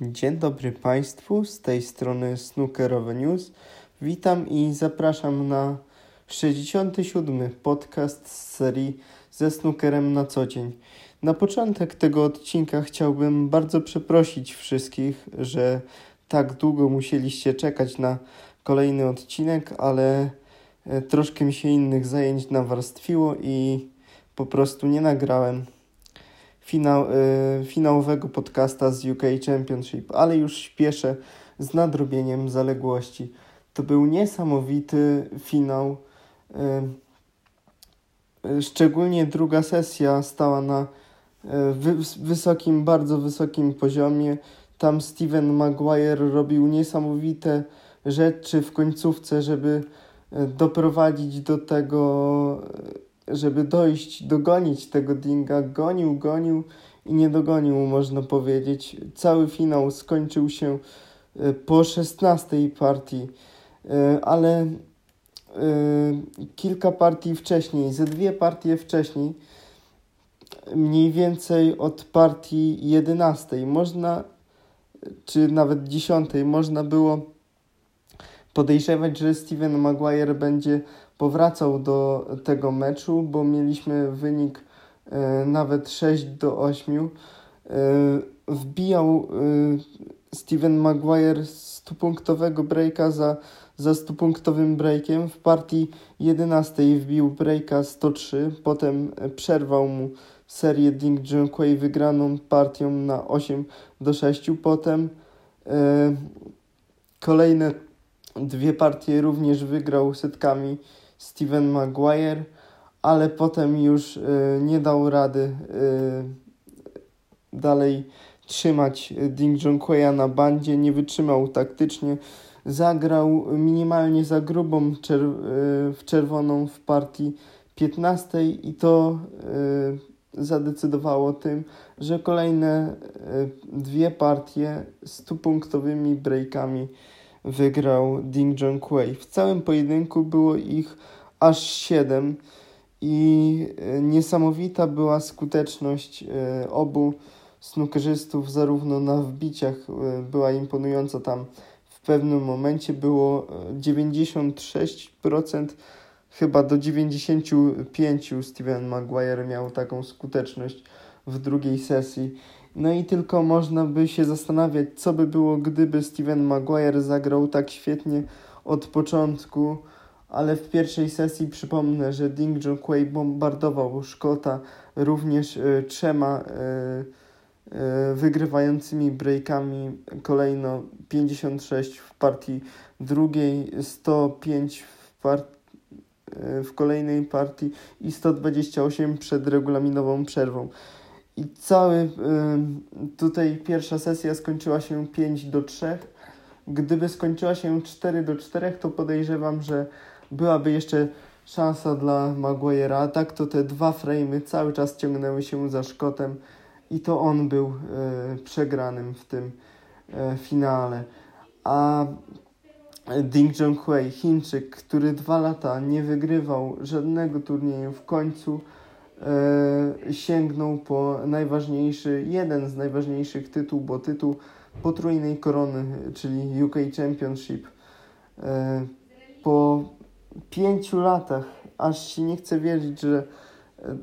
Dzień dobry Państwu, z tej strony Snookerowe News. Witam i zapraszam na 67. podcast z serii ze snookerem na co dzień. Na początek tego odcinka chciałbym bardzo przeprosić wszystkich, że tak długo musieliście czekać na kolejny odcinek, ale e, troszkę mi się innych zajęć nawarstwiło i po prostu nie nagrałem finał, y, finałowego podcasta z UK Championship, ale już śpieszę z nadrobieniem zaległości. To był niesamowity finał. Y, szczególnie druga sesja stała na wy, wysokim, bardzo wysokim poziomie. Tam Steven Maguire robił niesamowite rzeczy w końcówce, żeby doprowadzić do tego żeby dojść, dogonić tego Dinga. Gonił, gonił i nie dogonił, można powiedzieć. Cały finał skończył się e, po 16 partii, e, ale e, kilka partii wcześniej, ze dwie partie wcześniej, mniej więcej od partii 11 można, czy nawet 10 można było podejrzewać, że Steven Maguire będzie powracał do tego meczu, bo mieliśmy wynik e, nawet 6 do 8. E, wbijał e, Steven Maguire stupunktowego breaka za, za stupunktowym breakiem. W partii 11 wbił breaka 103, potem przerwał mu serię Ding Junquei wygraną partią na 8 do 6. Potem kolejne dwie partie również wygrał setkami Steven Maguire, ale potem już y, nie dał rady y, dalej trzymać Ding Junqueya na bandzie, nie wytrzymał taktycznie, zagrał minimalnie za grubą y, w czerwoną w partii 15 i to y, zadecydowało tym, że kolejne y, dwie partie z punktowymi breakami wygrał Ding Junquei. W całym pojedynku było ich aż 7 i e, niesamowita była skuteczność e, obu snookerzystów, zarówno na wbiciach e, była imponująca tam w pewnym momencie było 96%, chyba do 95% Steven Maguire miał taką skuteczność w drugiej sesji no i tylko można by się zastanawiać, co by było, gdyby Steven Maguire zagrał tak świetnie od początku, ale w pierwszej sesji przypomnę, że Ding Junquei bombardował Szkota również y, trzema y, y, wygrywającymi breakami, kolejno 56 w partii drugiej, 105 w, par w kolejnej partii i 128 przed regulaminową przerwą. I cały tutaj pierwsza sesja skończyła się 5 do 3. Gdyby skończyła się 4 do 4, to podejrzewam, że byłaby jeszcze szansa dla Maguire'a. A tak to te dwa frame'y cały czas ciągnęły się za Szkotem i to on był y, przegranym w tym y, finale. A Ding Junhui, Chińczyk, który dwa lata nie wygrywał żadnego turnieju, w końcu sięgnął po najważniejszy, jeden z najważniejszych tytułów, bo tytuł potrójnej korony, czyli UK Championship. E, po pięciu latach, aż się nie chce wierzyć, że, e,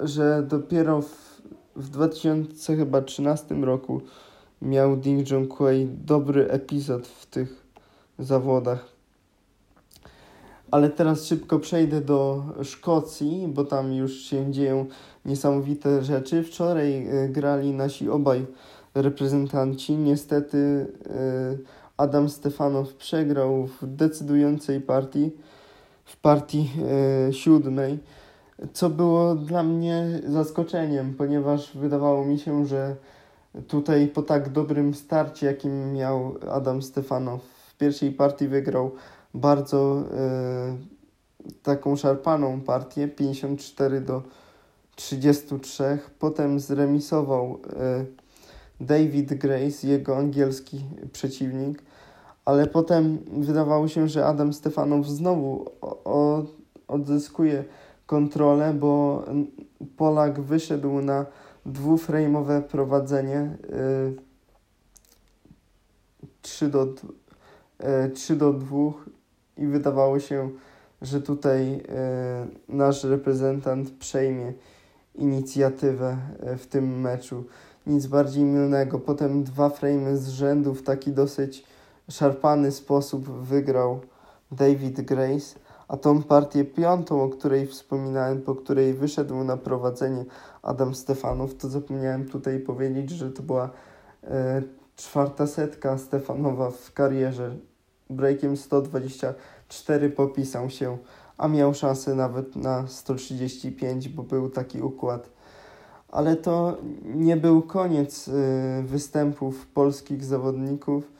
że dopiero w, w 2013 roku miał Ding Junhui dobry epizod w tych zawodach. Ale teraz szybko przejdę do Szkocji, bo tam już się dzieją niesamowite rzeczy. Wczoraj y, grali nasi obaj reprezentanci. Niestety y, Adam Stefanow przegrał w decydującej partii, w partii y, siódmej, co było dla mnie zaskoczeniem, ponieważ wydawało mi się, że tutaj po tak dobrym starcie, jakim miał Adam Stefanow w pierwszej partii wygrał bardzo y, taką szarpaną partię 54 do 33. Potem zremisował y, David Grace, jego angielski przeciwnik, ale potem wydawało się, że Adam Stefanow znowu odzyskuje kontrolę, bo Polak wyszedł na dwuframe'owe prowadzenie. Y, 3 do, 3 do 2 i wydawało się, że tutaj nasz reprezentant przejmie inicjatywę w tym meczu. Nic bardziej mylnego. Potem dwa frame z rzędu w taki dosyć szarpany sposób wygrał David Grace, a tą partię piątą, o której wspominałem, po której wyszedł na prowadzenie Adam Stefanów, to zapomniałem tutaj powiedzieć, że to była e, czwarta setka Stefanowa w karierze. Breakiem 124 popisał się, a miał szansę nawet na 135, bo był taki układ. Ale to nie był koniec y, występów polskich zawodników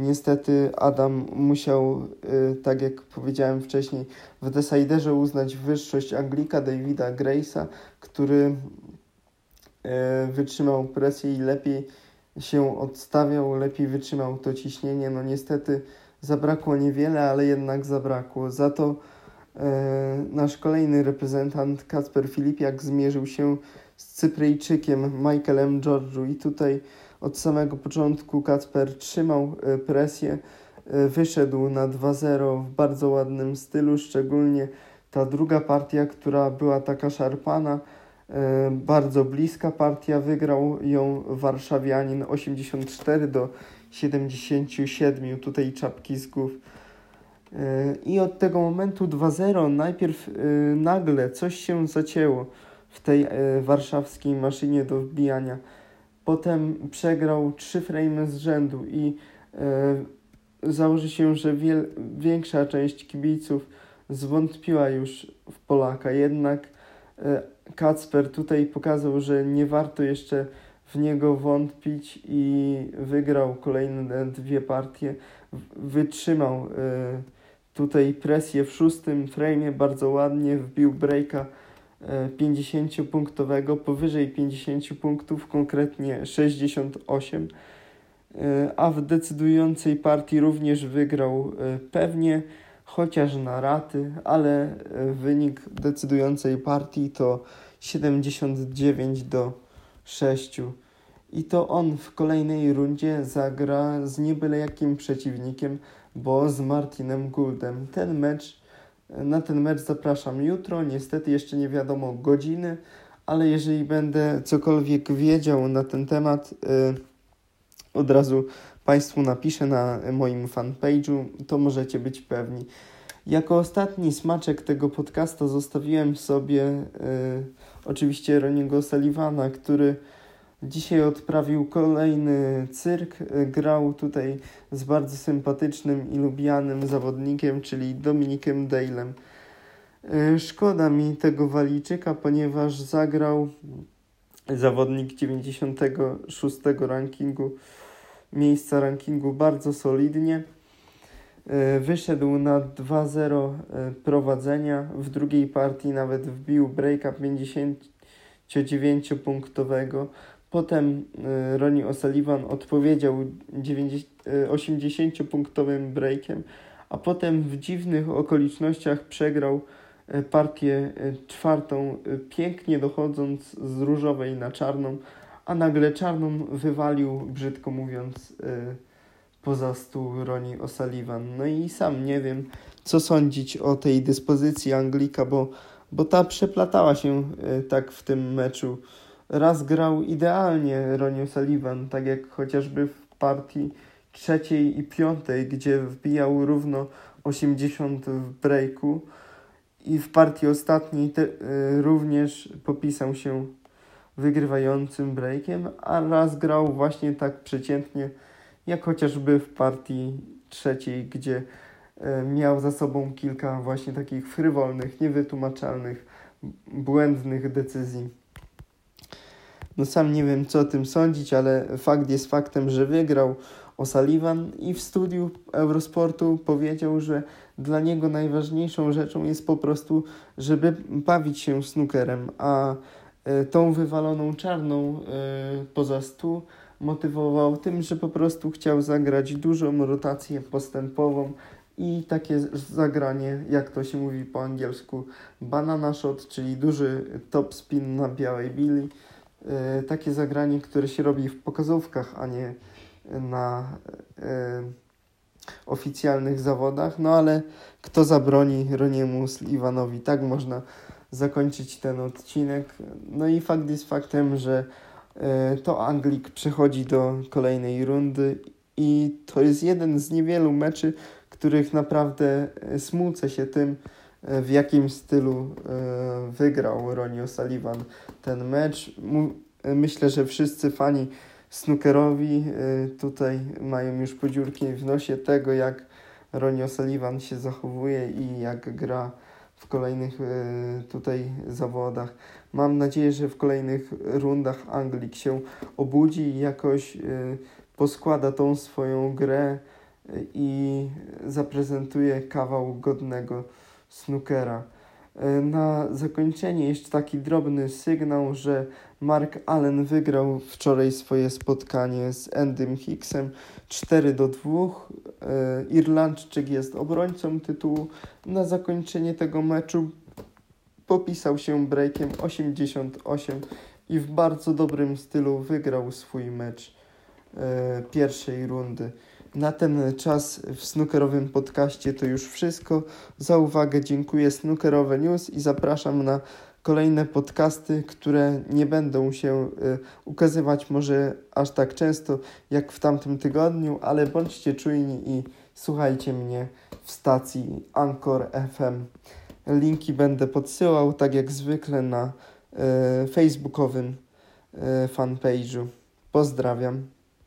Niestety Adam musiał, y, tak jak powiedziałem wcześniej, w Deciderze uznać wyższość Anglika Davida Grace'a, który y, wytrzymał presję i lepiej się odstawiał, lepiej wytrzymał to ciśnienie. No niestety zabrakło niewiele, ale jednak zabrakło. Za to y, nasz kolejny reprezentant Kacper Filipiak zmierzył się z Cypryjczykiem Michaelem Georgiou i tutaj od samego początku Kacper trzymał e, presję, e, wyszedł na 2-0 w bardzo ładnym stylu, szczególnie ta druga partia, która była taka szarpana, e, bardzo bliska partia, wygrał ją warszawianin 84 do 77, tutaj czapki z głów. I od tego momentu 2-0 najpierw nagle coś się zacięło w tej warszawskiej maszynie do wbijania. Potem przegrał trzy frame z rzędu i założy się, że wiel, większa część kibiców zwątpiła już w Polaka. Jednak Kacper tutaj pokazał, że nie warto jeszcze w niego wątpić i wygrał kolejne dwie partie. Wytrzymał e, tutaj presję w szóstym frame, bardzo ładnie wbił breaka 50-punktowego, powyżej 50 punktów, konkretnie 68, e, a w decydującej partii również wygrał pewnie, chociaż na raty, ale wynik decydującej partii to 79 do 6. I to on w kolejnej rundzie zagra z niebyle jakim przeciwnikiem, bo z Martinem Gouldem. Ten mecz na ten mecz zapraszam jutro. Niestety jeszcze nie wiadomo godziny, ale jeżeli będę cokolwiek wiedział na ten temat, y, od razu Państwu napiszę na moim fanpage'u, to możecie być pewni. Jako ostatni smaczek tego podcasta zostawiłem sobie y, oczywiście Roniego Sullivana, który Dzisiaj odprawił kolejny cyrk. Grał tutaj z bardzo sympatycznym i lubianym zawodnikiem, czyli Dominikiem Dalem. E, szkoda mi tego Walijczyka, ponieważ zagrał zawodnik 96 rankingu, miejsca rankingu bardzo solidnie. E, wyszedł na 2-0 e, prowadzenia. W drugiej partii nawet wbił breaka 59-punktowego. Potem y, Ronnie O'Sullivan odpowiedział 80-punktowym y, breakiem, a potem w dziwnych okolicznościach przegrał partię czwartą, pięknie dochodząc z różowej na czarną, a nagle czarną wywalił, brzydko mówiąc, poza stół Ronnie O'Sullivan. No i sam nie wiem, co sądzić o tej dyspozycji Anglika, bo, bo ta przeplatała się tak w tym meczu raz grał idealnie Ronnie Sullivan, tak jak chociażby w partii trzeciej i piątej, gdzie wbijał równo 80 w breaku i w partii ostatniej te, y, również popisał się wygrywającym breakiem, a raz grał właśnie tak przeciętnie, jak chociażby w partii trzeciej, gdzie y, miał za sobą kilka właśnie takich frywolnych, niewytłumaczalnych, błędnych decyzji. No sam nie wiem, co o tym sądzić, ale fakt jest faktem, że wygrał O'Sullivan i w studiu Eurosportu powiedział, że dla niego najważniejszą rzeczą jest po prostu, żeby bawić się snookerem, a y, tą wywaloną czarną y, poza stół motywował tym, że po prostu chciał zagrać dużą rotację postępową i takie zagranie, jak to się mówi po angielsku, banana shot, czyli duży top spin na białej bili. E, takie zagranie, które się robi w pokazówkach, a nie na oficjalnych zawodach, no ale kto zabroni Roniemu Sulliwanowi, tak można zakończyć ten odcinek. No i fakt jest faktem, że to Anglik przechodzi do kolejnej rundy i to jest jeden z niewielu meczy, których naprawdę smucę się tym, w jakim stylu e, wygrał Ronnie O'Sullivan ten mecz. Myślę, że wszyscy fani snookerowi e, tutaj mają już podziurki w nosie tego, jak Ronnie O'Sullivan się zachowuje i jak gra w kolejnych e, tutaj zawodach. Mam nadzieję, że w kolejnych rundach Anglik się obudzi i jakoś poskłada tą swoją grę i zaprezentuje kawał godnego snookera. Na zakończenie jeszcze taki drobny sygnał, że Mark Allen wygrał wczoraj swoje spotkanie z Endym Hicksem 4 do 2. E, Irlandczyk jest obrońcą tytułu. Na zakończenie tego meczu popisał się breakiem 88 i w bardzo dobrym stylu wygrał swój mecz e, pierwszej rundy. Na ten czas w snookerowym podcaście to już wszystko. Za uwagę dziękuję Snookerowe News i zapraszam na kolejne podcasty, które nie będą się y, ukazywać może aż tak często jak w tamtym tygodniu, ale bądźcie czujni i słuchajcie mnie w stacji Anchor FM. Linki będę podsyłał tak jak zwykle na y, facebookowym y, fanpage'u. Pozdrawiam.